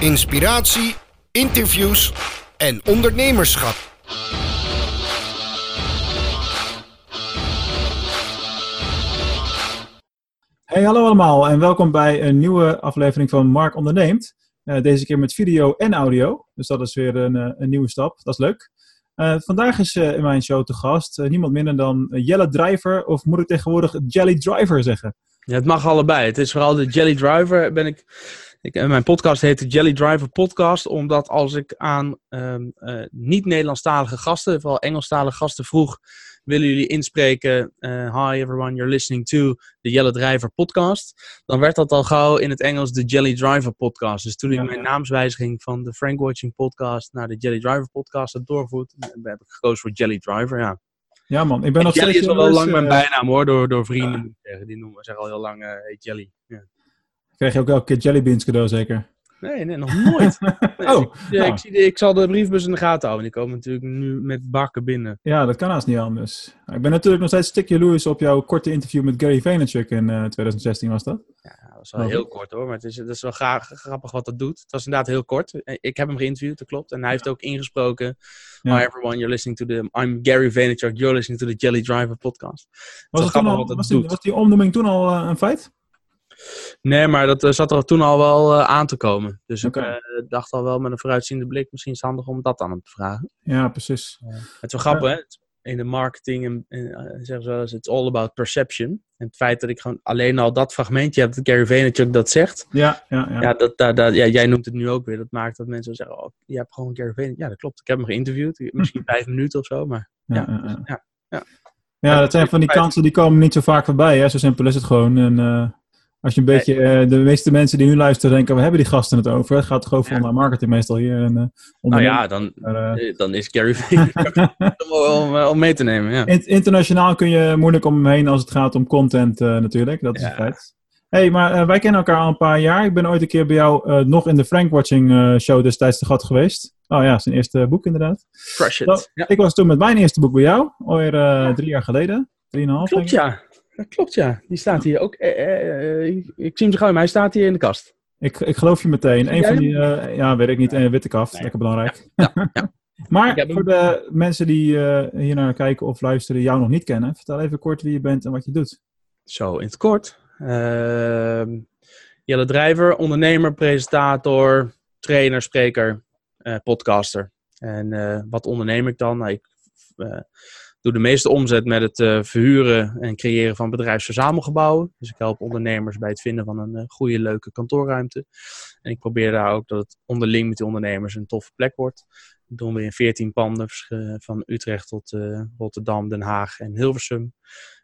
inspiratie, interviews en ondernemerschap. Hey, hallo allemaal en welkom bij een nieuwe aflevering van Mark Onderneemt. Uh, deze keer met video en audio, dus dat is weer een, uh, een nieuwe stap. Dat is leuk. Uh, vandaag is in mijn show te gast niemand minder dan Jelle Driver, of moet ik tegenwoordig Jelly Driver zeggen? Ja, het mag allebei. Het is vooral de Jelly Driver. Ben ik, ik, mijn podcast heet de Jelly Driver Podcast, omdat als ik aan um, niet-Nederlandstalige gasten, vooral Engelstalige gasten, vroeg willen jullie inspreken? Uh, hi everyone, you're listening to the Jelle Driver podcast. Dan werd dat al gauw in het Engels de Jelly Driver podcast. Dus toen ik mijn naamswijziging van de Frank Watching podcast naar de Jelly Driver podcast had doorgevoerd, heb ik gekozen voor Jelly Driver, ja. Ja man, ik ben nog Jelly steeds... is al wel lang mijn bijnaam hoor, door, door vrienden zeggen. Die noemen, zeggen al heel lang, hey Jelly. Ja. Krijg je ook elke keer jellybeans cadeau zeker? Nee, nee, nog nooit. Nee, oh, ik, ja, ik, zie de, ik zal de briefbus in de gaten houden. Die komen natuurlijk nu met bakken binnen. Ja, dat kan haast niet anders. Ik ben natuurlijk nog steeds stukje Lewis op jouw korte interview met Gary Vaynerchuk in uh, 2016 was dat? Ja, dat was wel oh. heel kort hoor. Maar het is, dat is wel graag, grappig wat dat doet. Het was inderdaad heel kort. Ik heb hem geïnterviewd, dat klopt. En hij heeft ook ingesproken. Ja. Hi everyone, you're listening to the... I'm Gary Vaynerchuk, you're listening to the Jelly Driver podcast. Was, het al, was, die, was die omnoeming toen al uh, een feit? Nee, maar dat uh, zat er toen al wel uh, aan te komen. Dus okay. ik uh, dacht al wel met een vooruitziende blik, misschien is het handig om dat aan hem te vragen. Ja, precies. het is wel grappig, hè? In de marketing en, en zeggen ze wel eens, it's all about perception. En het feit dat ik gewoon alleen al dat fragmentje heb, dat Gary Vaynerchuk dat zegt. Ja, ja, ja. ja, dat, dat, dat, ja jij noemt het nu ook weer. Dat maakt dat mensen zeggen, oh, je hebt gewoon Gary Vaynerchuk. Ja, dat klopt. Ik heb hem geïnterviewd. Misschien vijf minuten of zo, maar ja. ja, ja, ja. ja dat zijn van die kansen die komen niet zo vaak voorbij. Hè? Zo simpel is het gewoon. En, uh... Als je een beetje, uh, de meeste mensen die nu luisteren denken, we hebben die gasten het over? Het gaat toch over ja. marketing meestal hier. En, uh, nou ja, dan, maar, uh, dan is Gary om, om mee te nemen. Ja. Internationaal kun je moeilijk om hem heen als het gaat om content natuurlijk, dat is ja. feit. hey, maar wij kennen elkaar al een paar jaar. Ik ben ooit een keer bij jou nog in de Frank Watching show destijds te gat geweest. Oh ja, zijn eerste boek inderdaad. Crush it. Ik was toen met mijn eerste boek bij jou, alweer drie jaar geleden. Drieënhalf, Klopt, ja. Dat klopt, ja. Die staat hier ook. Eh, eh, ik, ik zie hem zo gauw, maar hij staat hier in de kast. Ik, ik geloof je meteen. Een van die, uh, ja, weet ik niet, een witte kaft. Nee. Lekker belangrijk. Ja, ja, ja. maar voor de mensen die uh, hier naar kijken of luisteren, jou nog niet kennen, vertel even kort wie je bent en wat je doet. Zo, in het kort. Uh, Jelle Drijver, ondernemer, presentator, trainer, spreker, podcaster. En wat onderneem ik dan? Nou, ik doe de meeste omzet met het uh, verhuren en creëren van bedrijfsverzamelgebouwen. Dus ik help ondernemers bij het vinden van een uh, goede, leuke kantoorruimte. En ik probeer daar ook dat het onderling met die ondernemers een toffe plek wordt. Dat doen we in 14 panden, van Utrecht tot Rotterdam, Den Haag en Hilversum.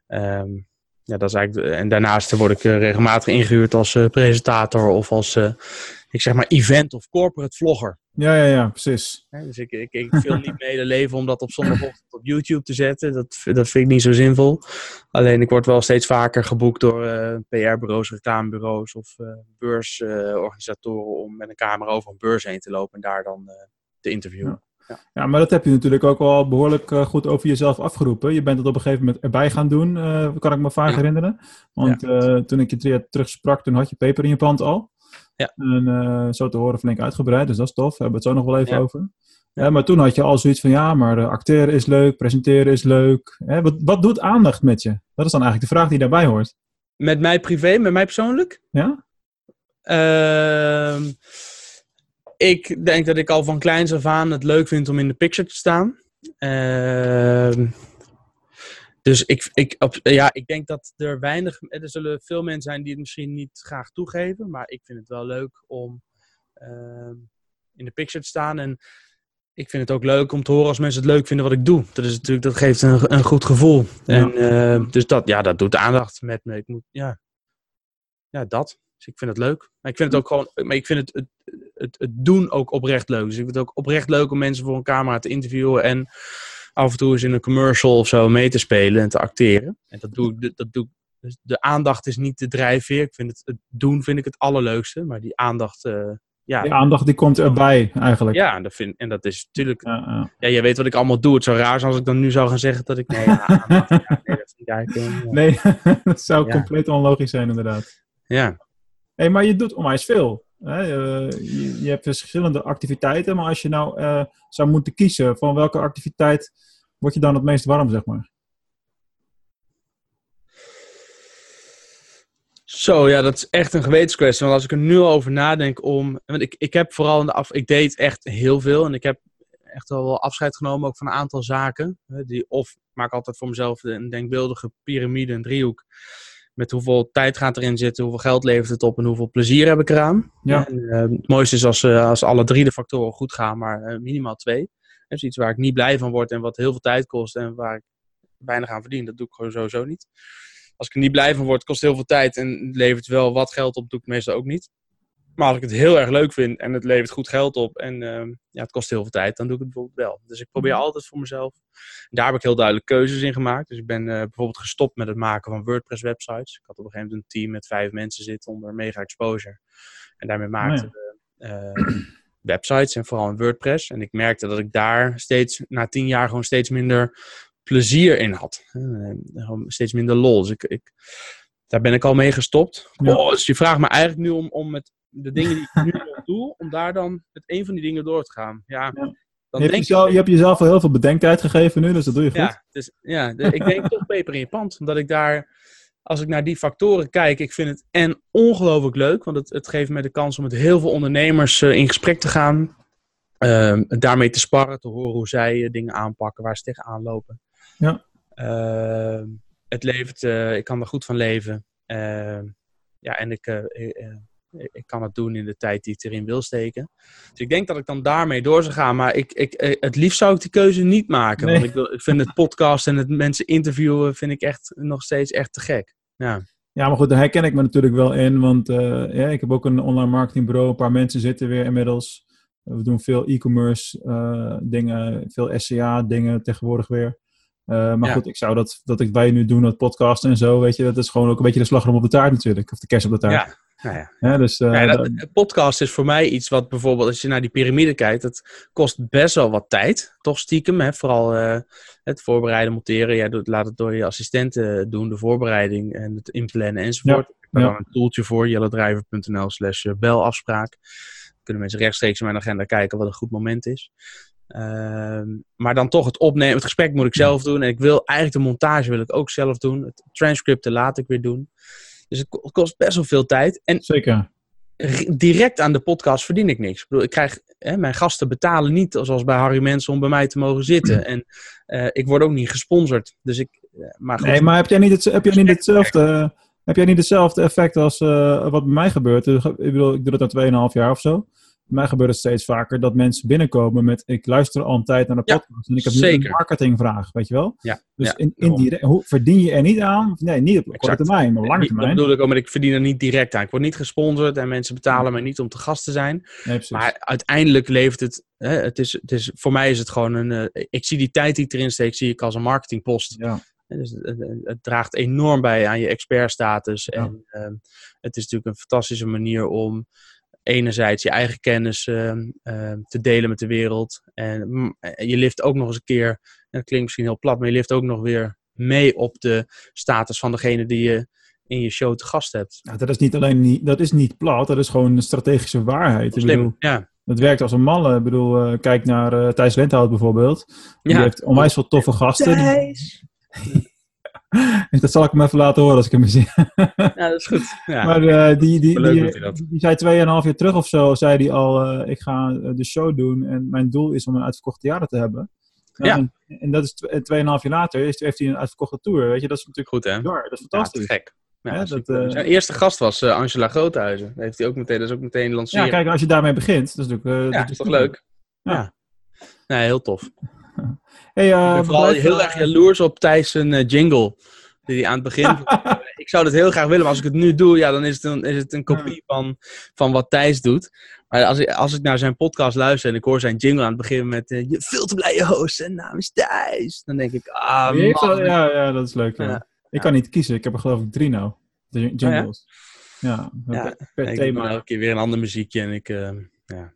Um, ja, dat is eigenlijk, en daarnaast word ik regelmatig ingehuurd als presentator of als ik zeg maar event of corporate vlogger. Ja, ja, ja, precies. Ja, dus ik, ik, ik film niet mee de leven om dat op zondagochtend op YouTube te zetten. Dat, dat vind ik niet zo zinvol. Alleen ik word wel steeds vaker geboekt door uh, PR-bureaus, reclamebureaus of uh, beursorganisatoren om met een camera over een beurs heen te lopen en daar dan uh, te interviewen. Ja. Ja. ja. maar dat heb je natuurlijk ook wel behoorlijk uh, goed over jezelf afgeroepen. Je bent het op een gegeven moment erbij gaan doen, uh, kan ik me vaak ja. herinneren. Want ja. uh, toen ik je drie jaar terug sprak, toen had je peper in je pand al. Ja. En uh, zo te horen flink uitgebreid, dus dat is tof. Daar hebben we het zo nog wel even ja. over. Ja. maar toen had je al zoiets van, ja, maar uh, acteren is leuk, presenteren is leuk. Hè, wat, wat doet aandacht met je? Dat is dan eigenlijk de vraag die daarbij hoort. Met mij privé, met mij persoonlijk? Ja. Uh, ik denk dat ik al van kleins af aan het leuk vind om in de picture te staan. Uh, dus ik, ik, op, ja, ik denk dat er weinig. Er zullen veel mensen zijn die het misschien niet graag toegeven. Maar ik vind het wel leuk om uh, in de picture te staan. En ik vind het ook leuk om te horen als mensen het leuk vinden wat ik doe. Dat, is natuurlijk, dat geeft een, een goed gevoel. Ja. En, uh, dus dat, ja, dat doet aandacht met me. Ik moet, ja, ja, dat. Dus ik vind het leuk. Maar ik vind het ook gewoon. Maar ik vind het, het, het, het doen ook oprecht leuk. Dus ik vind het ook oprecht leuk om mensen voor een camera te interviewen. En af en toe eens in een commercial of zo mee te spelen en te acteren. En dat doe ik, dat doe dus de aandacht is niet de drijfveer. Ik vind het, het doen vind ik het allerleukste, maar die aandacht, uh, ja. Die aandacht die komt erbij eigenlijk. Ja, en dat, vind, en dat is natuurlijk, ja, ja. ja, je weet wat ik allemaal doe. Het zou raar zijn als ik dan nu zou gaan zeggen dat ik, nee, ja, aandacht, ja, nee, dat vind ik eigenlijk, nee, dat zou compleet onlogisch zijn inderdaad. Ja. hey, maar je doet onwijs veel. Eh, je, je hebt verschillende activiteiten, maar als je nou eh, zou moeten kiezen van welke activiteit word je dan het meest warm, zeg maar? Zo, ja, dat is echt een gewetenskwestie. Want als ik er nu al over nadenk om... Want ik, ik heb vooral in de af... Ik deed echt heel veel. En ik heb echt wel wel afscheid genomen ook van een aantal zaken. Die, of maak altijd voor mezelf een denkbeeldige piramide, een driehoek. Met hoeveel tijd gaat erin zitten, hoeveel geld levert het op en hoeveel plezier heb ik eraan. Ja. En, eh, het mooiste is als, eh, als alle drie de factoren goed gaan, maar eh, minimaal twee. Dat is iets waar ik niet blij van word en wat heel veel tijd kost en waar ik weinig aan verdien. Dat doe ik gewoon sowieso niet. Als ik er niet blij van word, kost heel veel tijd en levert wel wat geld op, doe ik meestal ook niet. Maar als ik het heel erg leuk vind en het levert goed geld op en ehm, ja, het kost heel veel tijd, dan doe ik het bijvoorbeeld wel. Dus ik probeer altijd voor mezelf. Daar heb ik heel duidelijk keuzes in gemaakt. Dus ik ben eh, bijvoorbeeld gestopt met het maken van WordPress websites. Ik had op een gegeven moment een team met vijf mensen zitten onder mega exposure. En daarmee maakten we eh, websites en vooral in WordPress. En ik merkte dat ik daar steeds, na tien jaar, gewoon steeds minder plezier in had. Eh, steeds minder lol. Dus ik, ik, daar ben ik al mee gestopt. Ja. Oh, dus je vraagt me eigenlijk nu om, om met de dingen die ik nu nog doe, om daar dan met een van die dingen door te gaan. Ja, Ja. dan Je hebt, denk jezelf, je hebt jezelf al heel veel bedenktijd gegeven nu, dus dat doe je goed. ja, dus, ja de- ik denk toch peper in je pand. Omdat ik daar, als ik naar die factoren kijk, ik vind het en ongelooflijk leuk. Want het, het geeft me de kans om met heel veel ondernemers eh, in gesprek te gaan. Ehm, daarmee te sparren, te horen hoe zij eh, dingen aanpakken, waar ze tegenaan lopen. Ja. Ehm, het levert, eh, ik kan er goed van leven. Ehm, ja, en ik, ik kan het doen in de tijd die ik erin wil steken. Dus ik denk dat ik dan daarmee door zou gaan. Maar ik, ik, eh, het liefst zou ik die keuze niet maken. Nee. Want ik, wil, ik vind het podcast en het mensen interviewen vind ik echt nog steeds echt te gek. Ja, Ja, maar goed, daar herken ik me natuurlijk wel in, want eh, ja, ik heb ook een online marketingbureau, een paar mensen zitten weer inmiddels. We doen veel e-commerce eh, dingen, veel SCA dingen tegenwoordig weer. Maar Ja. goed, ik zou dat, dat ik wij nu doen, dat podcast en zo, weet je, dat is gewoon ook een beetje de slagroom op de taart natuurlijk, of de kerst op de taart. ja. Nou ja. Ja, dus, eh, Ja, dat, podcast is voor mij iets wat bijvoorbeeld, als je naar die piramide kijkt, dat kost best wel wat tijd. Toch stiekem, hè? vooral eh, het voorbereiden, monteren. Jij doet, laat het door je assistenten doen, de voorbereiding en het inplannen enzovoort. Ik heb daar ja. dan een tooltje voor, jellendriver.nl slash eh, belafspraak. Kunnen mensen rechtstreeks in mijn agenda kijken wat een goed moment is. Ehm, maar dan toch het opnemen, het gesprek moet ik zelf doen. En ik wil eigenlijk de montage wil ik ook zelf doen. Het transcripten laat ik weer doen. Dus het ko- kost best wel veel tijd. En zeker. direct aan de podcast verdien ik niks. Ik bedoel, ik krijg, hè, mijn gasten betalen niet zoals bij Harry Mensen om bij mij te mogen zitten. En eh, ik word ook niet gesponsord. Dus ik, eh, maar goed, Nee, maar heb jij niet, het, heb jij niet hetzelfde, heb jij niet hetzelfde effect als eh, wat bij mij gebeurt? Ik bedoel, ik doe dat al 2,5 jaar of zo. Bij mij gebeurt het steeds vaker dat mensen binnenkomen met ik luister al een tijd naar de Ja, podcast en ik heb nu zeker. een marketingvraag, weet je wel? ja, Dus ja, in, daarom. indirect, hoe verdien je er niet aan? Nee, niet op korte termijn, maar op lange Niet- Dat termijn. bedoel ik ook, maar ik verdien er niet direct aan. Ik word niet gesponsord en mensen betalen mij niet om te gast te zijn. Nee, precies. Maar uiteindelijk levert het, hè, het, is, het is, voor mij is het gewoon een, eh, ik zie die tijd die ik erin steek, zie ik als een marketingpost. ja. Dus het, het- het draagt enorm bij aan je expertstatus. Ja. En ehm, het is natuurlijk een fantastische manier om enerzijds je eigen kennis ehm, ehm, te delen met de wereld. En mm, eh, je lift ook nog eens een keer, en dat klinkt misschien heel plat, maar je lift ook nog weer mee op de status van degene die je in je show te gast hebt. Nou, dat is niet alleen niet, dat is niet plat, dat is gewoon een strategische waarheid. Ik bedoel, Slim, ja. het werkt als een malle. Ik bedoel, eh, kijk naar eh Thijs Lenthout bijvoorbeeld. Die ja. heeft onwijs veel toffe gasten. Thijs. Dus dat zal ik hem even laten horen als ik hem zie. Ja, dat is goed. Ja. Maar eh, die, die, Leuk die, zei tweeënhalf jaar terug of zo, zei hij al, eh, ik ga eh, de show doen en mijn doel is om een uitverkochte theater te hebben. Nou, Ja. En, en dat is tweeënhalf jaar later is, heeft hij een uitverkochte tour, weet je. Dat is natuurlijk Goed, hè? bizar, dat is Ja, fantastisch. te gek. Ja, Ja, dat, eh, Zijn eerste gast was Angela Groothuizen. Dat, heeft hij ook meteen, dat is ook meteen Ja, lanceren. kijk, als je daarmee begint, dat is natuurlijk... Ja, dat is toch leuk? Ja. Ja. Nee, heel tof. Hey, eh, ik ben vooral blijf- heel erg jaloers op Thijs' zijn eh, jingle. Die hij aan het begin... ik zou dat heel graag willen, maar als ik het nu doe, ja, dan is het een, is het een kopie van, van wat Thijs doet. Maar als ik, als ik naar zijn podcast luister en ik hoor zijn jingle aan het begin met... eh, je veel te blije host, zijn naam is Thijs. Dan denk ik, ah al- ja, ja, dat is leuk. Ja. Ja. Ik kan niet kiezen, ik heb er geloof ik drie nou. De j- jingles. ja, Ja, per, per ik doe thema. elke keer weer een ander muziekje en ik... eh, ja,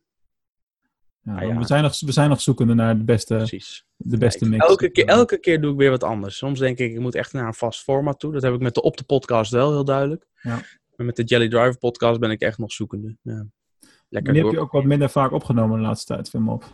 Ja, Ah, ja. We, zijn nog, we zijn nog zoekende naar de beste, precies. de beste mix. elke, keer, elke keer doe ik weer wat anders. Soms denk ik, ik moet echt naar een vast format toe. Dat heb ik met de Op de podcast wel heel duidelijk. Ja. Maar met de Jelly Driver podcast ben ik echt nog zoekende. Ja. lekker Die heb je ook wat minder vaak opgenomen de laatste tijd, film op.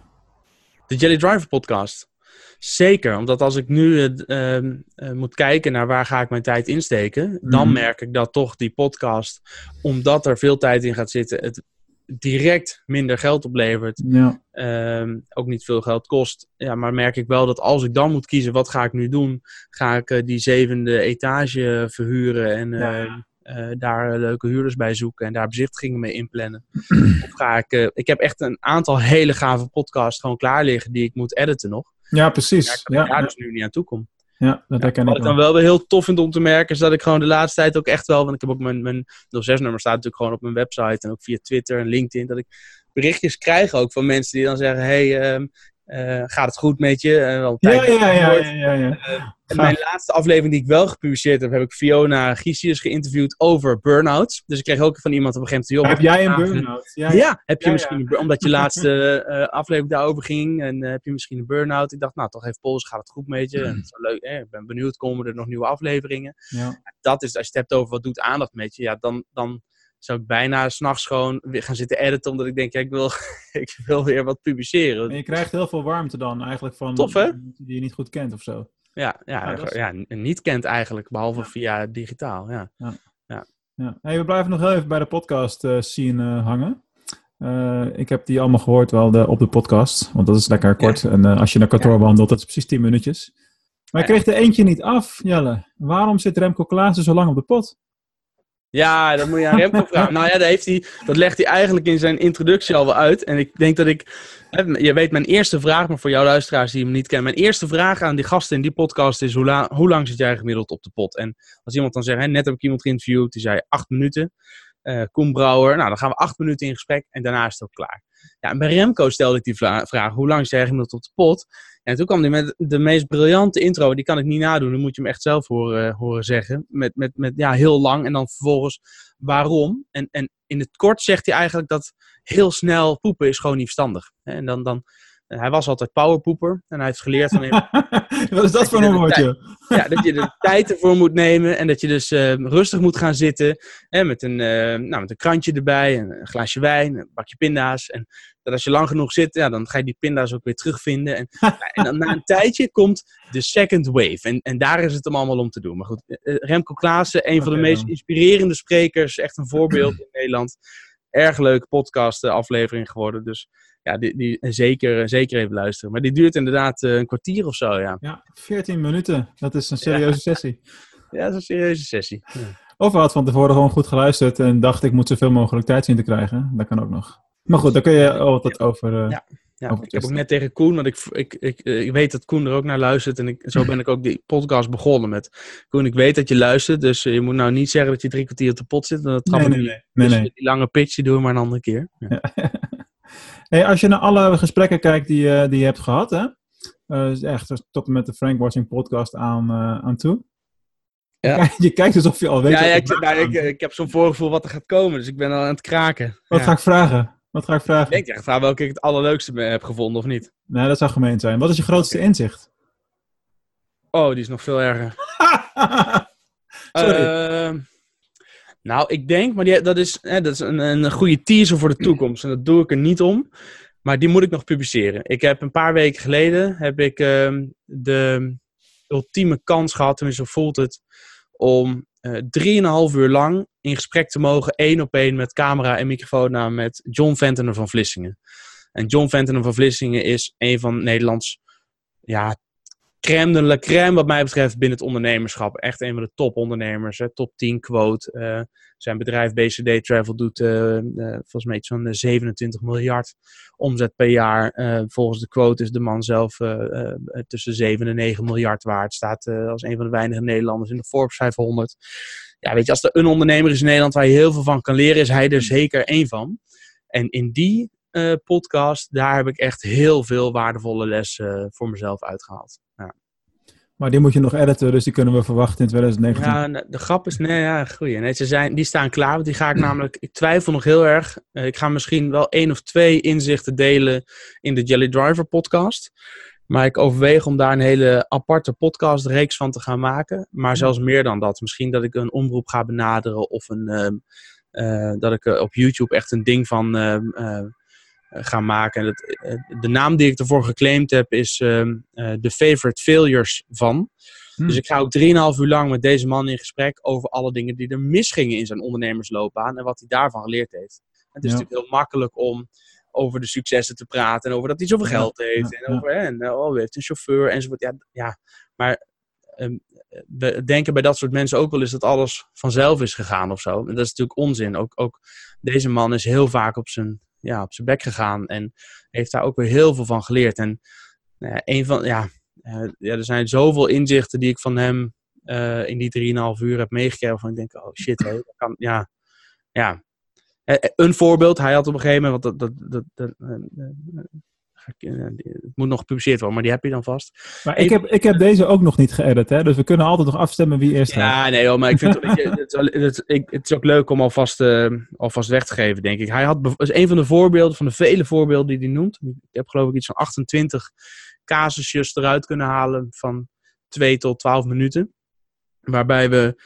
De Jelly Driver podcast. Zeker, omdat als ik nu eh, ehm, eh, moet kijken naar waar ga ik mijn tijd insteken, dan Mhm. merk ik dat toch die podcast, omdat er veel tijd in gaat zitten, het direct minder geld oplevert. Ja. Ehm, ook niet veel geld kost. Ja, maar merk ik wel dat als ik dan moet kiezen, wat ga ik nu doen? Ga ik eh, die zevende etage verhuren en eh, Ja. eh, daar leuke huurders bij zoeken en daar bezichtigingen mee inplannen? of ga ik... eh, ik heb echt een aantal hele gave podcasts gewoon klaar liggen die ik moet editen nog. ja, precies. ik Ja, daar ja, dus nu niet aan toe kom. Ja, dat herken Wat ik dan wel. wel weer heel tof vind om te merken, is dat ik gewoon de laatste tijd ook echt wel, want ik heb ook mijn, mijn 06-nummer staat natuurlijk gewoon op mijn website en ook via Twitter en LinkedIn, dat ik berichtjes krijg ook van mensen die dan zeggen, hey, ehm, eh, gaat het goed met je? Eh, Ja, ja, ja, ja, ja, ja. Mijn laatste aflevering die ik wel gepubliceerd heb, heb ik Fiona Giesius geïnterviewd over burn-out. Dus ik kreeg ook van iemand op een gegeven moment, Heb jij een burn-out? Ja, heb je misschien, omdat je laatste eh, aflevering daarover ging en eh, heb je misschien een burn-out. Ik dacht, nou, toch even polsen, gaat het goed met je? En wel leuk, ik ben benieuwd, komen er nog nieuwe afleveringen? ja. dat is, als je het hebt over wat doet aandacht met je, ja, dan, dan zou ik bijna s'nachts gewoon weer gaan zitten editen, omdat ik denk, ja, ik wil, ik wil weer wat publiceren. En je krijgt heel veel warmte dan eigenlijk van Tof, hè? die je niet goed kent of zo. Ja, ja, Ja, is- ja, niet kent eigenlijk, behalve via digitaal. Ja. Ja. Hey, we blijven nog heel even bij de podcast eh, scene eh, hangen. Eh, ik heb die allemaal gehoord wel de, op de podcast, want dat is lekker kort. En als je naar kantoor wandelt, dat is precies 10 minuutjes. Maar ik Ja. kreeg er eentje niet af, Jelle. Waarom zit Remco Klaassen zo lang op de pot? Ja, dat moet je aan Remco vragen. nou ja, dat, heeft hij, dat legt hij eigenlijk in zijn introductie al wel uit. En ik denk dat ik... Je weet mijn eerste vraag, maar voor jouw luisteraars die hem niet kennen. Mijn eerste vraag aan die gasten in die podcast is... Hoe, hoe lang zit jij gemiddeld op de pot? En als iemand dan zegt... Hè, net heb ik iemand geïnterviewd, die zei acht minuten. eh Koen Brouwer. Nou, dan gaan we acht minuten in gesprek en daarna is het ook klaar. Ja, en bij Remco stelde ik die vraag, hoe lang zit jij gemiddeld op de pot? En toen kwam hij met de meest briljante intro, die kan ik niet nadoen, dan moet je hem echt zelf horen, horen zeggen. Met, met, met ja, heel lang en dan vervolgens waarom. En, en in het kort zegt hij eigenlijk dat heel snel poepen is gewoon niet verstandig. En dan, dan, hij was altijd powerpoeper en hij heeft geleerd van Wat is dat voor een woordje? ja, dat je de tijd ervoor moet nemen en dat je dus eh, rustig moet gaan zitten. Hè, met, een, eh, nou, met een krantje erbij, een, een glaasje wijn, een bakje pinda's. En dat als je lang genoeg zit, ja, dan ga je die pinda's ook weer terugvinden. En, en dan na een tijdje komt de second wave. En, en daar is het hem allemaal om te doen. Maar goed, eh, Remco Klaassen, een van de meest inspirerende sprekers. Echt een voorbeeld in Nederland. Erg leuke podcast aflevering geworden. Dus ja, die, die zeker, zeker even luisteren. Maar die duurt inderdaad eh, een kwartier of zo, ja. Ja, 14 minuten. Dat is een serieuze sessie. Ja, dat is een serieuze sessie. Of we had van tevoren gewoon goed geluisterd en dacht ik moet zoveel mogelijk tijd zien te krijgen. Dat kan ook nog. Maar goed, daar kun je altijd over. eh, Ja. Ja, ik heb ook net tegen Koen, want ik, ik, ik, eh, ik weet dat Koen er ook naar luistert. En ik, zo ben ik ook die podcast begonnen met... Koen, ik weet dat je luistert, dus eh, je moet nou niet zeggen dat je drie kwartier op de pot zit. want Dat Nee, nee, nee. nee, Dus nee. die lange pitch, die doen we maar een andere keer. Ja. Hey, als je naar alle gesprekken kijkt die, je- die je hebt gehad, hè? eh, is echt tot en met de Frank Watching podcast aan, eh, aan toe. Ja. Je kijkt alsof je al weet Ja, ja, ik, nou, ik, heb zo'n voorgevoel wat er gaat komen, dus ik ben al aan het kraken. Wat Ja. ga ik vragen? Wat ga ik vragen? Ik denk vraag welke ik het allerleukste heb gevonden of niet. Nee, dat zou gemeen zijn. Wat is je grootste inzicht? Oh, die is nog veel erger. Sorry. Ehm, nou, ik denk, maar die, dat is, hè, dat is een, een goede teaser voor de toekomst. En dat doe ik er niet om. Maar die moet ik nog publiceren. Ik heb een paar weken geleden heb ik, ehm, de ultieme kans gehad, tenminste zo voelt het, om drieënhalf uur lang in gesprek te mogen, één op één met camera en microfoon, nou, met John Ventenen van Vlissingen. En John Ventenen van Vlissingen is een van Nederlands ja, crème de la crème wat mij betreft binnen het ondernemerschap. Echt een van de topondernemers. Hè. Top 10 quote. Eh, zijn bedrijf BCD Travel doet eh, volgens mij eh, 27 miljard omzet per jaar. Volgens de quote is de man zelf tussen 7 en 9 miljard waard. Staat als een van de weinige Nederlanders in de Forbes 500. Ja, weet je, als er een ondernemer is in Nederland waar je heel veel van kan leren, is hij er zeker één van. En in die eh, podcast, daar heb ik echt heel veel waardevolle lessen voor mezelf uitgehaald. Ja. Maar die moet je nog editen, dus die kunnen we verwachten in 2019. Ja, en de grap is, nee, ja, goeie. Nee, ze zijn, die staan klaar, want die ga ik namelijk, ik twijfel nog heel erg. Eh, ik ga misschien wel één of twee inzichten delen in de Jelly Driver podcast. Maar ik overweeg om daar een hele aparte podcastreeks van te gaan maken. Maar zelfs meer dan dat. Misschien dat ik een omroep ga benaderen of een, ehm, eh, dat ik op YouTube echt een ding van ga maken. En het, de naam die ik ervoor geclaimd heb is The Favorite Failures van. Hmm. Dus ik ga ook 3,5 uur lang met deze man in gesprek over alle dingen die er misgingen in zijn ondernemersloopbaan en wat hij daarvan geleerd heeft. Het is natuurlijk heel makkelijk om over de successen te praten en over dat hij zoveel geld heeft en over en oh, hij heeft een chauffeur enzovoort. Ja, ja maar um, we denken bij dat soort mensen ook wel eens dat alles vanzelf is gegaan of zo. En dat is natuurlijk onzin. Ook, ook deze man is heel vaak op zijn, ja, op zijn bek gegaan en heeft daar ook weer heel veel van geleerd. En nou een van, ja, uh, ja, er zijn zoveel inzichten die ik van hem uh, in die 3,5 uur heb meegekregen. Van ik denk, oh shit, dat kan, ja, ja. Uh, een voorbeeld, hij had op een gegeven moment, want dat, dat, dat, het moet nog gepubliceerd worden, maar die heb je dan vast. Maar ik heb, ik heb deze ook nog niet geëdit, hè? dus we kunnen altijd nog afstemmen wie eerst Ja, nee, hoor, maar ik vind het, het, het, het, is ook leuk om alvast, uh, alvast weg te geven, denk ik. Hij had, is een van de voorbeelden, van de vele voorbeelden die hij noemt. Ik heb geloof ik iets van 28 casusjes eruit kunnen halen van 2 tot 12 minuten. Waarbij we.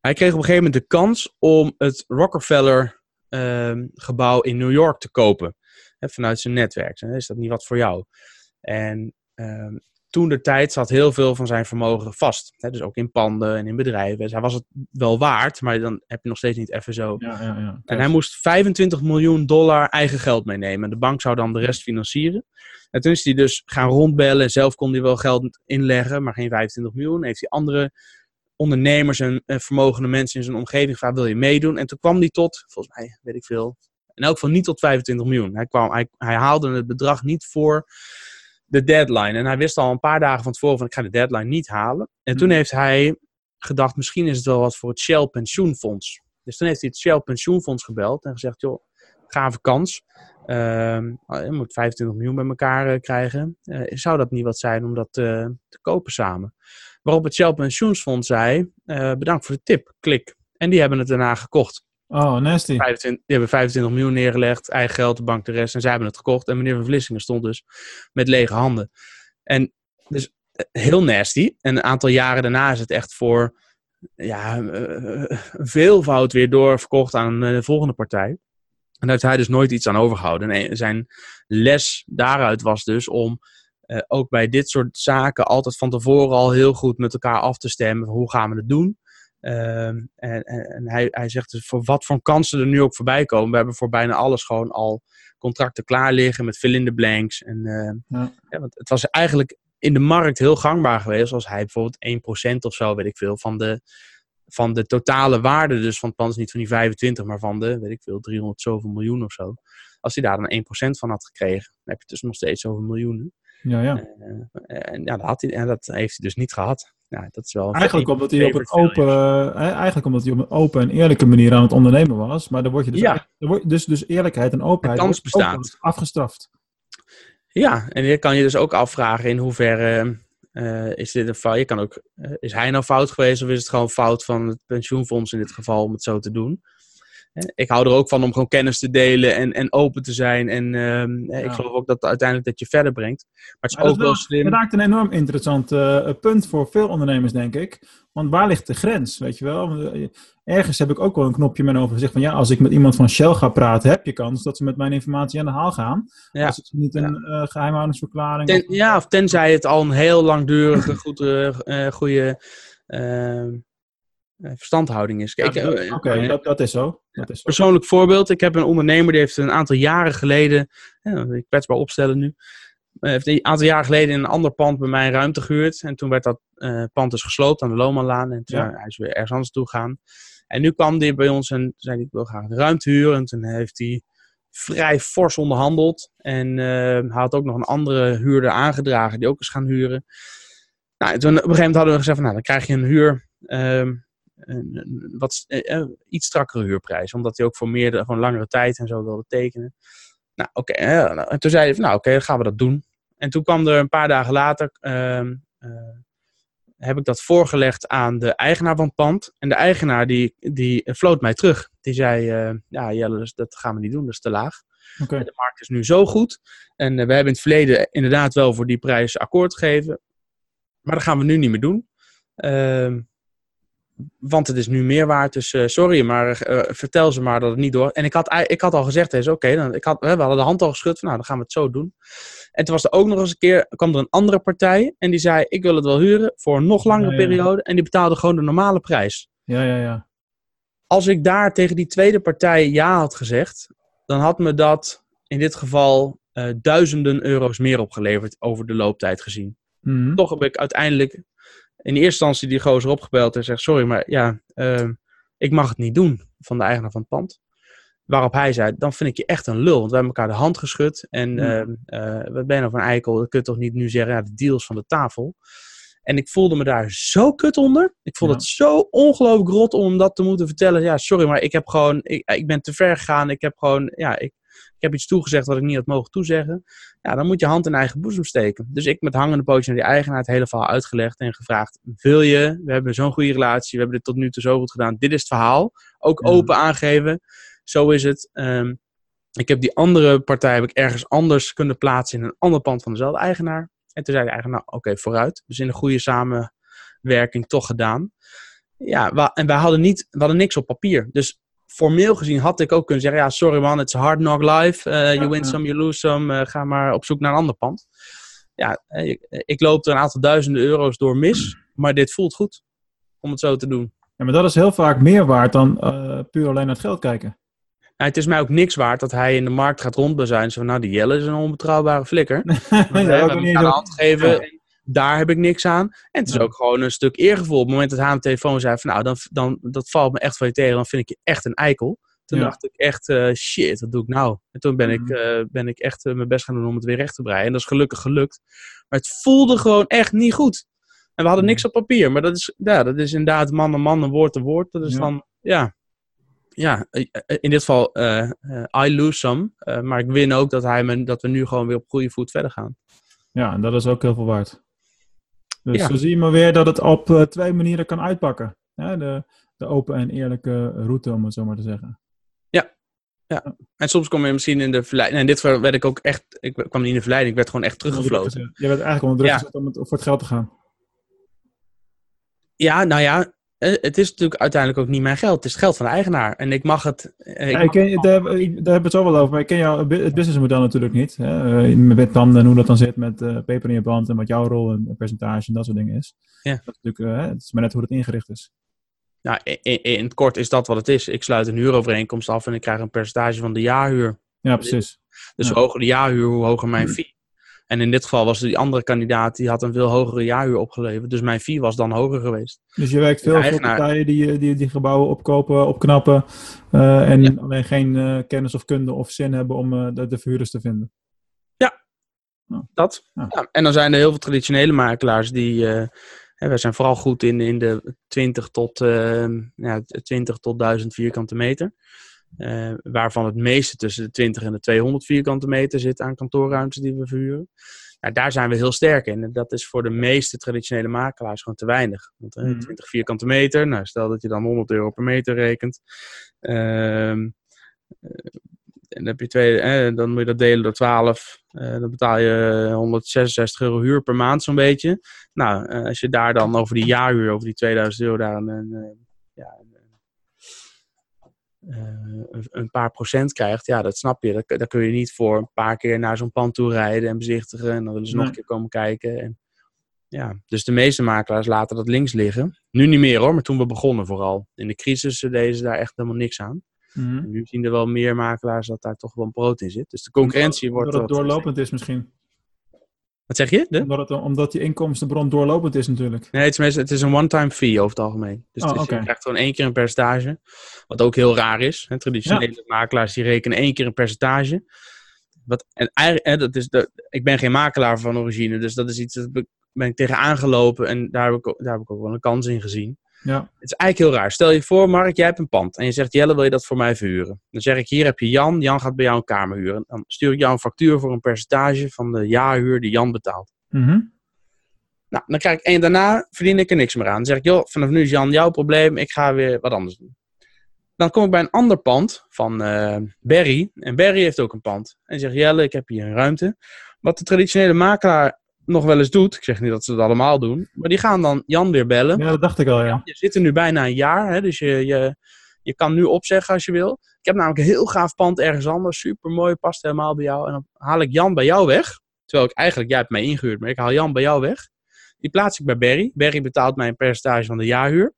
Hij kreeg op een gegeven moment de kans om het Rockefeller uh, gebouw in New York te kopen. Hè, vanuit zijn netwerk. Is dat niet wat voor jou? En uh, toen de tijd zat heel veel van zijn vermogen vast. Hè, dus ook in panden en in bedrijven. Dus hij was het wel waard, maar dan heb je nog steeds niet even zo. Ja, ja, ja. En hij moest 25 miljoen dollar eigen geld meenemen. De bank zou dan de rest financieren. En toen is hij dus gaan rondbellen. Zelf kon hij wel geld inleggen, maar geen 25 miljoen. Heeft hij andere ondernemers en vermogende mensen in zijn omgeving gevraagd: wil je meedoen? En toen kwam hij tot, volgens mij, weet ik veel. In elk geval niet tot 25 miljoen. Hij, kwam, hij, hij haalde het bedrag niet voor de deadline. En hij wist al een paar dagen van tevoren van ik ga de deadline niet halen. En toen hmm. heeft hij gedacht, misschien is het wel wat voor het Shell pensioenfonds. Dus toen heeft hij het Shell pensioenfonds gebeld en gezegd, joh, gave kans. Uh, je moet 25 miljoen bij elkaar uh, krijgen. Uh, zou dat niet wat zijn om dat uh, te kopen samen? Waarop het Shell pensioenfonds zei, bedankt voor de tip, klik. En die hebben het daarna gekocht. Oh, nasty. 25, die hebben 25 miljoen neergelegd, eigen geld, de bank de rest. En zij hebben het gekocht. En meneer Van Vlissingen stond dus met lege handen. En dus eh, heel nasty. En een aantal jaren daarna is het echt voor ja, uh, veelvoud weer doorverkocht aan de volgende partij. En daar heeft hij dus nooit iets aan overgehouden. En zijn les daaruit was dus om ook bij dit soort zaken altijd van tevoren al heel goed met elkaar af te stemmen. Hoe gaan we het doen? Ehm, en, en hij, hij zegt dus voor wat voor kansen er nu ook voorbij komen. We hebben voor bijna alles gewoon al contracten klaar liggen met fill in the blanks. En, ehm, ja. Ja, want het was eigenlijk in de markt heel gangbaar geweest als hij bijvoorbeeld 1% of zo, weet ik veel, van de, van de totale waarde dus van het pand, niet van die 25, maar van de, weet ik veel, 300 zoveel miljoen of zo. Als hij daar dan 1% van had gekregen, dan heb je dus nog steeds zoveel miljoenen. Ja, ja. Uh, en, ja, dat had hij, en dat heeft hij dus niet gehad. Dat is wel eigenlijk omdat hij op een open, uh, eigenlijk omdat hij op een open en eerlijke manier aan het ondernemen was. Maar dan word je dus, ja. dus, dus eerlijkheid en openheid kans bestaat. afgestraft. Ja, en je kan je dus ook afvragen in hoeverre uh, is dit een fout. Je kan ook, is hij nou fout geweest of is het gewoon fout van het pensioenfonds in dit geval om het zo te doen? Ik hou er ook van om gewoon kennis te delen en, en open te zijn. En uh, ik geloof ook dat uiteindelijk dat je verder brengt. Maar het is ook wel slim. Het raakt een enorm interessant uh, punt voor veel ondernemers, denk ik. Want waar ligt de grens, weet je wel? Eh, ergens heb ik ook wel een knopje met over gezegd van ja, als ik met iemand van Shell ga praten, heb je kans dat ze met mijn informatie aan de haal gaan. Ja. Als het niet een ja. uh, geheimhoudingsverklaring Ten, Ja, of tenzij het al een heel langdurige, goede, goede ehm, eh, verstandhouding is. Kijk, eh, Oké, dat, dat, is zo. Dat is zo. Persoonlijk voorbeeld. Ik heb een ondernemer die heeft een aantal jaren geleden, ik kwetsbaar opstellen nu, eh, heeft een aantal jaren geleden in een ander pand bij mij ruimte gehuurd. En toen werd dat pand dus gesloopt aan de Lomanlaan. En toen ja. hij is weer ergens anders toe gegaan. En nu kwam hij bij ons en zei hij, ik wil graag de ruimte huren. En toen heeft hij vrij fors onderhandeld. En uh, hij had ook nog een andere huurder aangedragen die ook eens gaan huren. Nou, toen op een gegeven moment hadden we gezegd van, nou, dan krijg je een huur. Uh, een, wat eh, eh, iets strakkere huurprijs. Omdat hij ook voor meer, gewoon langere tijd en zo wilde tekenen. Nou, oké. en toen zei hij van, nou oké, dan gaan we dat doen. En toen kwam er een paar dagen later, ehm, eh, heb ik dat voorgelegd aan de eigenaar van het pand. En de eigenaar die, die floot mij terug. Die zei, uh, ja Jelle, dat gaan we niet doen, dat is te laag. Okay. De markt is nu zo goed. En we hebben in het verleden inderdaad wel voor die prijs akkoord gegeven. Maar dat gaan we nu niet meer doen. Want het is nu meer waard, dus eh, sorry, maar eh, vertel ze maar dat het niet door. En ik had, ik had al gezegd, oké, dan ik had, we hadden de hand al geschud van, nou, dan gaan we het zo doen. En toen was er ook nog eens een keer, kwam er een andere partij en die zei, ik wil het wel huren voor een nog langere Ja, ja. periode. En die betaalde gewoon de normale prijs. Ja, ja, ja. Als ik daar tegen die tweede partij ja had gezegd, dan had me dat in dit geval eh, duizenden euro's meer opgeleverd over de looptijd gezien. Mhm. Toch heb ik uiteindelijk in eerste instantie die gozer opgebeld en zegt: Sorry, maar ja, ehm, ik mag het niet doen van de eigenaar van het pand. Waarop hij zei: Dan vind ik je echt een lul, want we hebben elkaar de hand geschud. En Ja. ehm, eh, wat ben je nou een eikel? Dat kun je toch niet nu zeggen: ja, de deal is van de tafel. En ik voelde me daar zo kut onder. Ik vond Ja. het zo ongelooflijk rot om dat te moeten vertellen. Ja, sorry, maar ik heb gewoon, ik, ik ben te ver gegaan. Ik heb gewoon, ja, ik, ik heb iets toegezegd wat ik niet had mogen toezeggen. Ja, dan moet je hand in eigen boezem steken. Dus ik met hangende pootje naar die eigenaar het hele verhaal uitgelegd en gevraagd: Wil je? We hebben zo'n goede relatie. We hebben dit tot nu toe zo goed gedaan. Dit is het verhaal. Ook open aangeven. Zo is het. Ehm, ik heb die andere partij heb ik ergens anders kunnen plaatsen in een ander pand van dezelfde eigenaar. En toen zei de eigenaar: Nou, oké, vooruit. Dus in een goede samenwerking toch gedaan. Ja, en wij hadden, niet, we hadden niks op papier. Dus formeel gezien had ik ook kunnen zeggen: Ja, sorry man, it's a hard knock life. Eh, you win some, you lose some. Eh, ga maar op zoek naar een ander pand. Ja, eh, ik, ik loop er een aantal duizenden euro's door mis. Maar dit voelt goed om het zo te doen. Ja, maar dat is heel vaak meer waard dan puur alleen naar het geld kijken. Nou, het is mij ook niks waard dat hij in de markt gaat van, nou, die Jelle is een onbetrouwbare flikker. Ja, we hebben niet elkaar de hand gegeven. Ja. Daar heb ik niks aan. En het is ook gewoon een stuk eergevoel. Op het moment dat hij aan de telefoon zei van, nou, dan, dan, dat valt me echt van je tegen. Dan vind ik je echt een eikel. Toen Ja. dacht ik echt, eh, shit, wat doe ik nou? En toen ben, ik, Mhm. eh, ben ik echt eh, mijn best gaan doen om het weer recht te breien. En dat is gelukkig gelukt. Maar het voelde gewoon echt niet goed. En we hadden niks op papier. Maar dat is, ja, dat is inderdaad man en man, woord en woord. Dat is Ja. dan, ja... Ja, in dit geval, I lose some. Maar ik win ook dat, hij me, dat we nu gewoon weer op goede voet verder gaan. Ja, en dat is ook heel veel waard. Dus Ja. zo zie je maar weer dat het op eh, twee manieren kan uitpakken. Ja, de, de open en eerlijke route, om het zo maar te zeggen. En soms kom je misschien in de verleiding. En in dit geval werd ik ook echt. Ik kwam niet in de verleiding, ik werd gewoon echt teruggefloten. Je werd eigenlijk onder druk Ja. gezet om het, voor het geld te gaan. Ja, nou ja. Eh, Het is natuurlijk uiteindelijk ook niet mijn geld. Het is het geld van de eigenaar. En ik mag het. eh, ik Ja, ik ken, daar, hebben- ik- daar hebben we het zo wel over, maar ik ken jou, het businessmodel natuurlijk niet. Hè? eh, Met dan en hoe dat dan zit met peper in je band en wat jouw rol en en percentage en dat soort dingen is. Ja. Dat is natuurlijk, eh, het is maar net hoe het ingericht is. Nou, in, in- in het kort is dat wat het is. Ik sluit een huurovereenkomst af en ik krijg een percentage van de jaarhuur. Ja, precies. Dus Ja. hoe hoger de jaarhuur, hoe hoger mijn fee. En in dit geval was die andere kandidaat, die had een veel hogere jaarhuur opgeleverd. Dus mijn fee was dan hoger geweest. Dus je werkt veel voor partijen die, eh, die die gebouwen opkopen, opknappen eh, en alleen geen eh, kennis of kunde of zin hebben om de, de verhuurders te vinden. Dat. Ja. Ja. En dan zijn er heel veel traditionele makelaars die. hè, wij zijn vooral goed in, in de 20 tot, eh, ja, 20 tot 1000 vierkante meter. Eh, waarvan het meeste tussen de 20 en de 200 vierkante meter zit aan kantoorruimtes die we verhuren. Nou, daar zijn we heel sterk in. En dat is voor de meeste traditionele makelaars gewoon te weinig. Want eh, Mhm. 20 vierkante meter, nou, stel dat je dan 100 euro per meter rekent. Ehm, eh, en dan, heb je twee, eh, dan moet je dat delen door 12. Eh, dan betaal je 166 euro huur per maand, zo'n beetje. Nou, eh, als je daar dan over die jaarhuur, over die 2000 euro, daar een, een, eh, ja, een, eh, een, een paar procent krijgt, ja, dat snap je. Dat, dat kun je niet voor een paar keer naar zo'n pand toe rijden en bezichtigen. En dan willen ze nog een keer komen kijken. En, ja, dus de meeste makelaars laten dat links liggen. Nu niet meer hoor, maar toen we begonnen vooral. In de crisis eh, deden ze daar echt helemaal niks aan. Mhm. Nu zien er wel meer makelaars dat daar toch wel een brood in zit. Dus de concurrentie wordt... Omdat het doorlopend is misschien. Wat zeg je? De? Omdat, het, omdat die inkomstenbron doorlopend is natuurlijk. Nee, het is, het is een one-time fee over het algemeen. Dus Oh, het is- oké. je krijgt gewoon één keer een percentage. Wat ook heel raar is. Hè? Traditionele makelaars die rekenen één keer een percentage. Wat, en dat is de, ik ben geen makelaar van origine. Dus dat is iets dat ben ben ik tegen aangelopen. En daar heb, ik, daar heb ik ook wel een kans in gezien. Ja. Het is eigenlijk heel raar. Stel je voor, Mark, jij hebt een pand. En je zegt, Jelle, wil je dat voor mij verhuren? Dan zeg ik, hier heb je Jan. Jan gaat bij jou een kamer huren. Dan stuur ik jou een factuur voor een percentage van de jaarhuur die Jan betaalt. Mhm. Nou, dan krijg ik, en daarna verdien ik er niks meer aan. Dan zeg ik, joh, vanaf nu is Jan jouw probleem. Ik ga weer wat anders doen. Dan kom ik bij een ander pand van eh Barry. En Barry heeft ook een pand. En zegt, Jelle, ik heb hier een ruimte. Wat de traditionele makelaar nog wel eens doet, ik zeg niet dat ze het allemaal doen, maar die gaan dan Jan weer bellen. Ja, dat dacht ik al, ja. Je zit er nu bijna een jaar, hè, dus je, je, je kan nu opzeggen als je wil. Ik heb namelijk een heel gaaf pand ergens anders, super mooi, past helemaal bij jou. En dan haal ik Jan bij jou weg, terwijl ik eigenlijk, jij hebt mij ingehuurd, maar ik haal Jan bij jou weg. Die plaats ik bij Barry. Barry betaalt mij een percentage van de jaarhuur.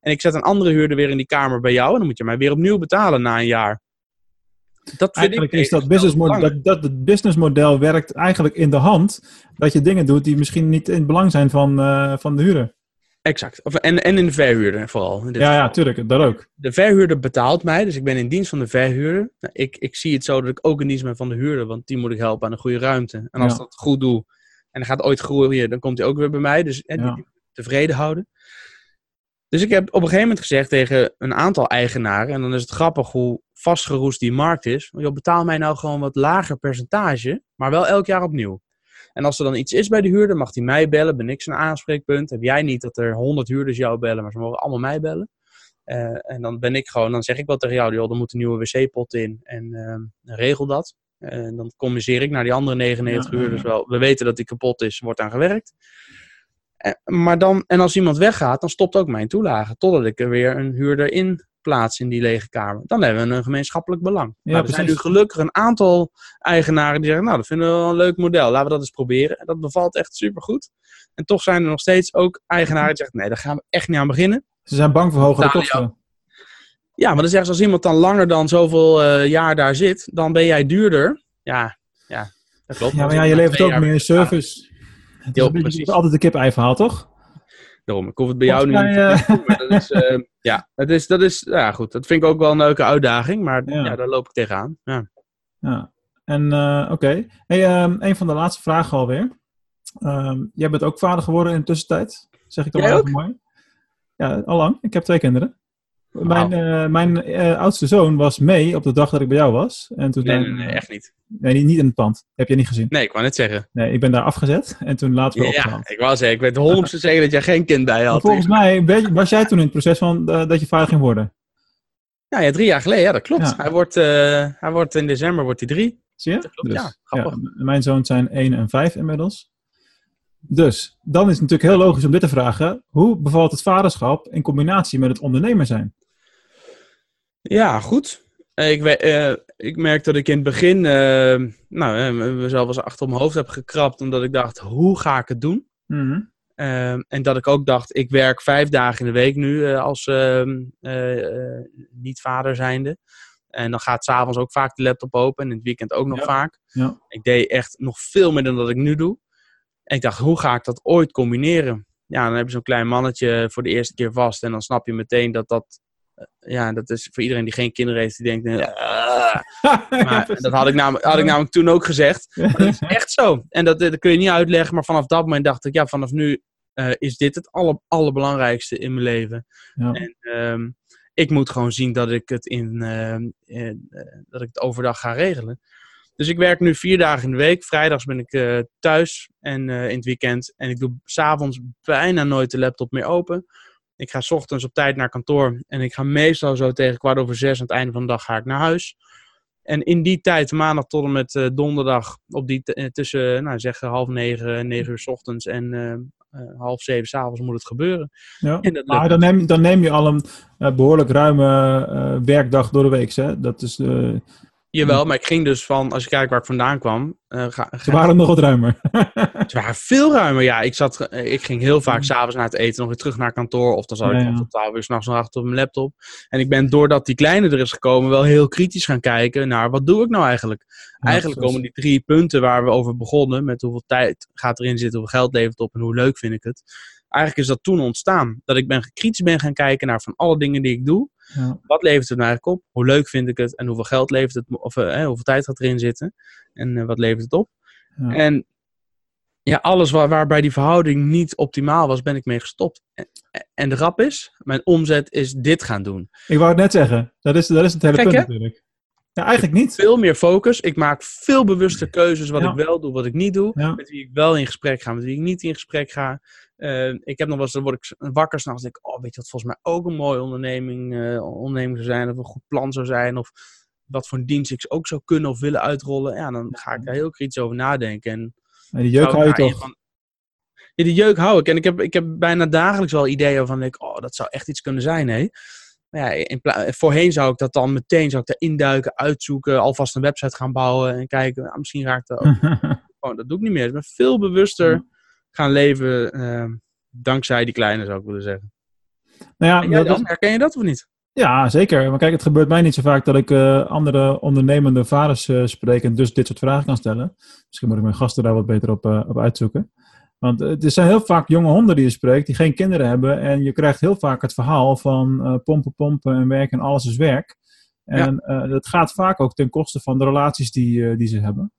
En ik zet een andere huurder weer in die kamer bij jou. En dan moet je mij weer opnieuw betalen na een jaar. Dat eigenlijk is dat businessmodel, dat, dat het businessmodel werkt eigenlijk in de hand. Dat je dingen doet die misschien niet in het belang zijn van, uh, van de huurder. Exact. Of, en, en in de verhuurder vooral. In ja, ja, tuurlijk. Dat ook. De verhuurder betaalt mij, dus ik ben in dienst van de verhuurder. Nou, ik, ik zie het zo dat ik ook in dienst ben van de huurder, want die moet ik helpen aan een goede ruimte. En als ja. dat goed doe, en gaat ooit groeien, dan komt hij ook weer bij mij. Dus ja. tevreden houden. Dus ik heb op een gegeven moment gezegd tegen een aantal eigenaren, en dan is het grappig hoe vastgeroest die markt is. Je betaal mij nou gewoon wat lager percentage, maar wel elk jaar opnieuw. En als er dan iets is bij de huurder, mag hij mij bellen, ben ik zijn aanspreekpunt. Heb jij niet dat er honderd huurders jou bellen, maar ze mogen allemaal mij bellen. Uh, en dan ben ik gewoon, dan zeg ik wel tegen jou, joh, er moet een nieuwe wc-pot in en uh, regel dat. En dan communiceer ik naar die andere 99 uur. Dus wel, we weten dat die kapot is, wordt aan gewerkt. En, maar dan, en als iemand weggaat, dan stopt ook mijn toelage. Totdat ik er weer een huurder in plaats in die lege kamer. Dan hebben we een gemeenschappelijk belang. Ja, maar er zijn nu gelukkig een aantal eigenaren die zeggen, nou, dat vinden we wel een leuk model. Laten we dat eens proberen. En dat bevalt echt supergoed. En toch zijn er nog steeds ook eigenaren die zeggen, nee, daar gaan we echt niet aan beginnen. Ze zijn bang voor hogere kosten. Ja, maar dan zeggen ze als iemand dan langer dan zoveel uh, jaar daar zit, dan ben jij duurder. Ja, ja dat klopt. Ja, maar ja, je levert ook meer service. Het is, beetje, het is altijd de kip-ei verhaal, toch? Daarom, ik hoef het bij jou nu niet te doen, maar dat is, uh, ja, dat is, dat is, ja goed, dat vind ik ook wel een leuke uitdaging, maar ja, ja daar loop ik tegenaan. Ja, ja. en uh, oké. Okay. Hey, um, een van de laatste vragen alweer. Um, jij bent ook vader geworden in de tussentijd, zeg ik dan maar even mooi. Ja, al lang. Ik heb twee kinderen. Mijn, uh, mijn uh, oudste zoon was mee op de dag dat ik bij jou was. En toen nee, nee, nee, echt niet. Nee, niet, in het pand. Heb je niet gezien? Nee, ik wou net zeggen. Nee, ik ben daar afgezet en toen later weer ja, opgehaald. Ja, ik wou zeggen, ik weet honderd zeker dat jij geen kind bij had. Maar volgens mij was jij toen in het proces van uh, dat je vader ging worden. Ja, ja, drie jaar geleden, ja, dat klopt. Ja. Hij, wordt, hij wordt in december wordt hij drie. Zie je? Dat klopt, dus, ja, grappig. mijn zoons zijn één en vijf inmiddels. Dus, dan is het natuurlijk heel logisch om dit te vragen. Hoe bevalt het vaderschap in combinatie met het ondernemer zijn? Ja, goed. Ik, uh, ik merk dat ik in het begin uh, nou, mezelf eens achter mijn hoofd heb gekrapt. Omdat ik dacht, hoe ga ik het doen? Mm -hmm. uh, en dat ik ook dacht, ik werk vijf dagen in de week nu als ehm, niet-vader zijnde. En dan gaat s'avonds ook vaak de laptop open. En in het weekend ook nog ja. vaak. Ja. Ik deed echt nog veel meer dan dat ik nu doe. En ik dacht, hoe ga ik dat ooit combineren? Ja, dan heb je zo'n klein mannetje voor de eerste keer vast. En dan snap je meteen dat dat ja, dat is voor iedereen die geen kinderen heeft, die denkt, uh, maar dat had ik, namelijk, had ik namelijk toen ook gezegd. Maar dat is echt zo. En dat, dat kun je niet uitleggen, maar vanaf dat moment dacht ik, ja, vanaf nu uh, is dit het aller, allerbelangrijkste in mijn leven. Ja. En um, ik moet gewoon zien dat ik het in, uh, dat ik het overdag ga regelen. Dus ik werk nu vier dagen in de week. Vrijdags ben ik thuis en in het weekend. En ik doe s'avonds bijna nooit de laptop meer open. Ik ga s ochtends op tijd naar kantoor en ik ga meestal zo tegen kwart over zes aan het einde van de dag ga ik naar huis. En in die tijd, maandag tot en met uh, donderdag, op die uh, tussen nou, zeg half negen, negen uur s ochtends en uh, half zeven s'avonds moet het gebeuren. Ja. Maar dan neem, dan neem je al een behoorlijk ruime werkdag door de week, hè? Dat is Jawel, maar ik ging dus van, als je kijkt waar ik vandaan kwam... Uh, ga, ga, Ze waren nog wat ruimer. ze waren veel ruimer, ja. Ik, zat, ik ging heel vaak s'avonds na het eten nog weer terug naar kantoor. Of dan zat Ja, ik ja. nog tot twaalf uur s'nachts nog achter op mijn laptop. En ik ben, doordat die kleine er is gekomen, wel heel kritisch gaan kijken naar... Wat doe ik nou eigenlijk? eigenlijk komen die drie punten waar we over begonnen... met hoeveel tijd gaat erin zitten, hoeveel geld levert het op en hoe leuk vind ik het... Eigenlijk is dat toen ontstaan. Dat ik ben, kritisch ben gaan kijken naar van alle dingen die ik doe. Ja. Wat levert het nou eigenlijk op? Hoe leuk vind ik het? En hoeveel geld levert het? Of uh, hoeveel tijd gaat erin zitten? En uh, wat levert het op? Ja. En ja, alles waar, waarbij die verhouding niet optimaal was, ben ik mee gestopt. En, en de grap is, mijn omzet is dit gaan doen. Ik wou het net zeggen. Dat is, dat is het hele punt hè? natuurlijk. Ja, eigenlijk niet. Veel meer focus. Ik maak veel bewuster keuzes wat Ja. ik wel doe, wat ik niet doe. Ja. Met wie ik wel in gesprek ga, met wie ik niet in gesprek ga. Uh, ik heb nog wel eens, dan word ik wakker s'nachts en denk ik, oh, weet je wat volgens mij ook een mooie onderneming, uh, onderneming zou zijn, of een goed plan zou zijn, of wat voor een dienst ik ook zou kunnen of willen uitrollen. Ja, dan ga ik daar heel kritisch over nadenken. En die jeuk hou je toch. een van- Ja, die jeuk hou ik. En ik heb, ik heb bijna dagelijks wel ideeën van, ik, oh, dat zou echt iets kunnen zijn, hè. Maar ja, in voorheen zou ik dat dan meteen zou ik daar induiken, uitzoeken, alvast een website gaan bouwen en kijken, nou, misschien raakt dat ook. Dat doe ik niet meer. Ik ben veel bewuster gaan leven, eh, dankzij die kleine, zou ik willen zeggen. nou ja, dat- dan? Herken je dat of niet? Ja, zeker. Maar kijk, het gebeurt mij niet zo vaak dat ik eh, andere ondernemende vaders eh, spreek en dus dit soort vragen kan stellen. Misschien moet ik mijn gasten daar wat beter op, eh, op uitzoeken. Want er zijn heel vaak jonge honden die je spreekt, die geen kinderen hebben. En je krijgt heel vaak het verhaal van eh, pompen, pompen en werk en alles is werk. En eh, dat gaat vaak ook ten koste van de relaties die, eh, die ze hebben.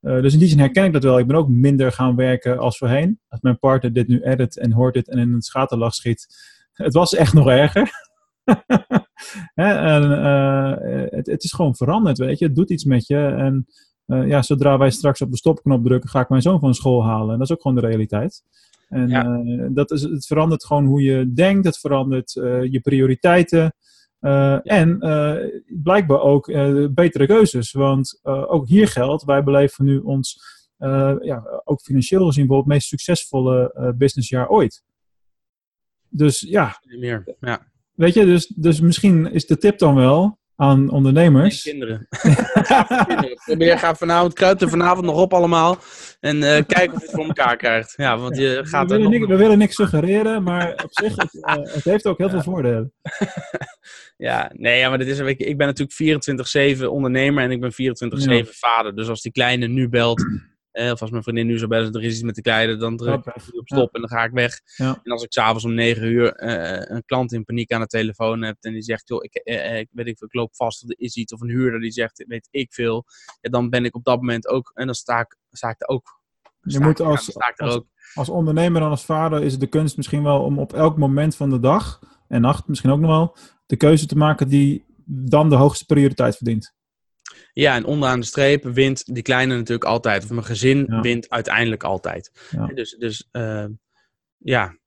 Dus in die zin herken ik dat wel. Ik ben ook minder gaan werken als voorheen. Als mijn partner dit nu edit en hoort dit en in een schaterlach schiet. Het was echt nog erger. Hè, en, het, het is gewoon veranderd, weet je. Het doet iets met je. En eh, ja, zodra wij straks op de stopknop drukken, ga ik mijn zoon van school halen. En dat is ook gewoon de realiteit. En Ja. eh, dat is, het verandert gewoon hoe je denkt. Het verandert eh, je prioriteiten. En blijkbaar ook betere keuzes. Want ook hier geldt, wij beleven nu ons, ja, ook financieel gezien, bijvoorbeeld het meest succesvolle businessjaar ooit. Dus ja, Niet meer. Ja. Weet je, dus, dus misschien is de tip dan wel aan ondernemers. Kinderen. Kinderen. Probeer, ga vanavond, kruip er vanavond nog op allemaal. En eh, kijk of je het voor elkaar krijgt. Ja, want je we, gaat er willen niks, we willen niks suggereren, maar op zich, het, eh, het heeft ook heel veel voordelen. Ja, nee, ja, maar dit is, je, ik ben natuurlijk 24-7 ondernemer en ik ben 24-7 vader. Dus als die kleine nu belt, eh, of als mijn vriendin nu zou bellen, er is iets met de kleine, dan druk ik op stop en dan ga ik weg. En als ik s'avonds om 9 uur eh, een klant in paniek aan de telefoon heb en die zegt, joh, ik, eh, eh, ik weet ik, loop vast of er is iets, of een huurder die zegt, weet ik veel, ja, dan ben ik op dat moment ook, en dan sta ik, sta ik er ook. Je moet als- dan sta ik er als- ook. Als ondernemer en als vader is het de kunst misschien wel om op elk moment van de dag en nacht misschien ook nog wel, de keuze te maken die dan de hoogste prioriteit verdient. Ja, en onderaan de streep wint die kleine natuurlijk altijd. Of mijn gezin Ja. wint uiteindelijk altijd. Ja. Dus, dus eh, ja.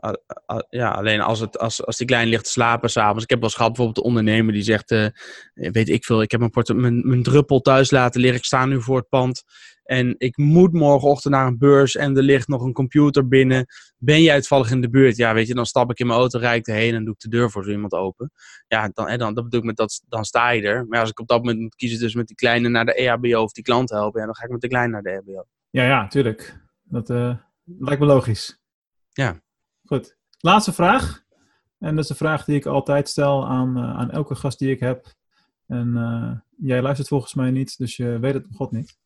Eh, ja, alleen als, het, als, als die kleine ligt te slapen s'avonds. Ik heb wel eens gehad bijvoorbeeld de ondernemer die zegt, eh, weet ik veel, ik heb mijn, mijn, mijn druppel thuis laten liggen. Ik sta nu voor het pand en ik moet morgenochtend naar een beurs en er ligt nog een computer binnen. Ben jij toevallig in de buurt? Ja, weet je, dan stap ik in mijn auto, rijd ik erheen en doe ik de deur voor zo iemand open. Ja, dan, en dan, dat bedoel ik met dat, dan sta je er. Maar als ik op dat moment moet kiezen dus met die kleine naar de EHBO of die klant helpen, ja, dan ga ik met de kleine naar de EHBO. Ja, ja, tuurlijk. Dat eh, lijkt me logisch. Ja. Goed. Laatste vraag. En dat is een vraag die ik altijd stel aan, eh, aan elke gast die ik heb. En eh, jij luistert volgens mij niet, dus je weet het God niet.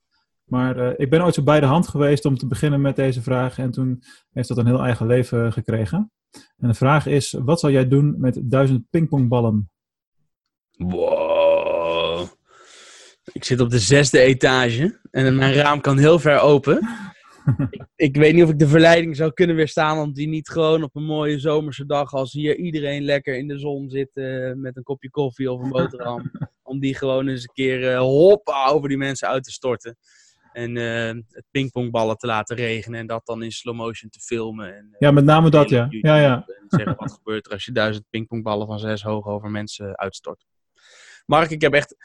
Maar eh, ik ben ooit zo bij de hand geweest om te beginnen met deze vraag. En toen heeft dat een heel eigen leven gekregen. En de vraag is, wat zal jij doen met duizend pingpongballen? Wow. Ik zit op de zesde etage en mijn raam kan heel ver open. Ik, ik weet niet of ik de verleiding zou kunnen weerstaan om die niet gewoon op een mooie zomerse dag als hier iedereen lekker in de zon zit eh, met een kopje koffie of een boterham. om die gewoon eens een keer eh, hoppa over die mensen uit te storten. En eh, het pingpongballen te laten regenen en dat dan in slow motion te filmen. En, Ja, met name dat, ja. Ja, ja. En zeggen wat gebeurt er als je duizend pingpongballen van zes hoog over mensen uitstort. Mark, ik heb echt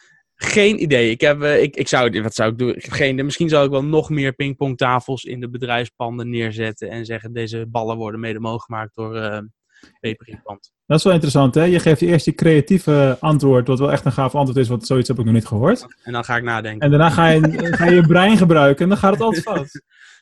geen idee. Ik, heb, eh, ik, ik zou, wat zou ik doen? Ik heb geen. Misschien zou ik wel nog meer pingpongtafels in de bedrijfspanden neerzetten. En zeggen deze ballen worden mede mogelijk gemaakt door eh Peperipand. Dat is wel interessant, hè? Je geeft eerst je creatieve antwoord, wat wel echt een gaaf antwoord is, want zoiets heb ik nog niet gehoord. En dan ga ik nadenken. En daarna ga je, ga je je brein gebruiken en dan gaat het altijd fout.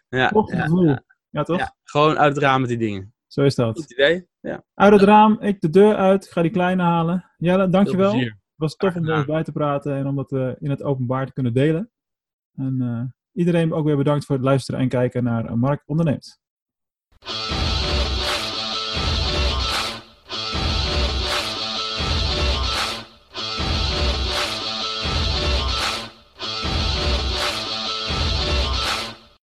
ja, Toch? ja, gevoel. ja, Ja, toch? ja. Gewoon uit het raam met die dingen. Zo is dat. Goed idee. Ja, Uit het raam, ik de deur uit, ik ga die kleine halen. Jelle, dankjewel. Was tof om er bij te praten en om dat eh, in het openbaar te kunnen delen. En eh, iedereen ook weer bedankt voor het luisteren en kijken naar Mark Onderneemt.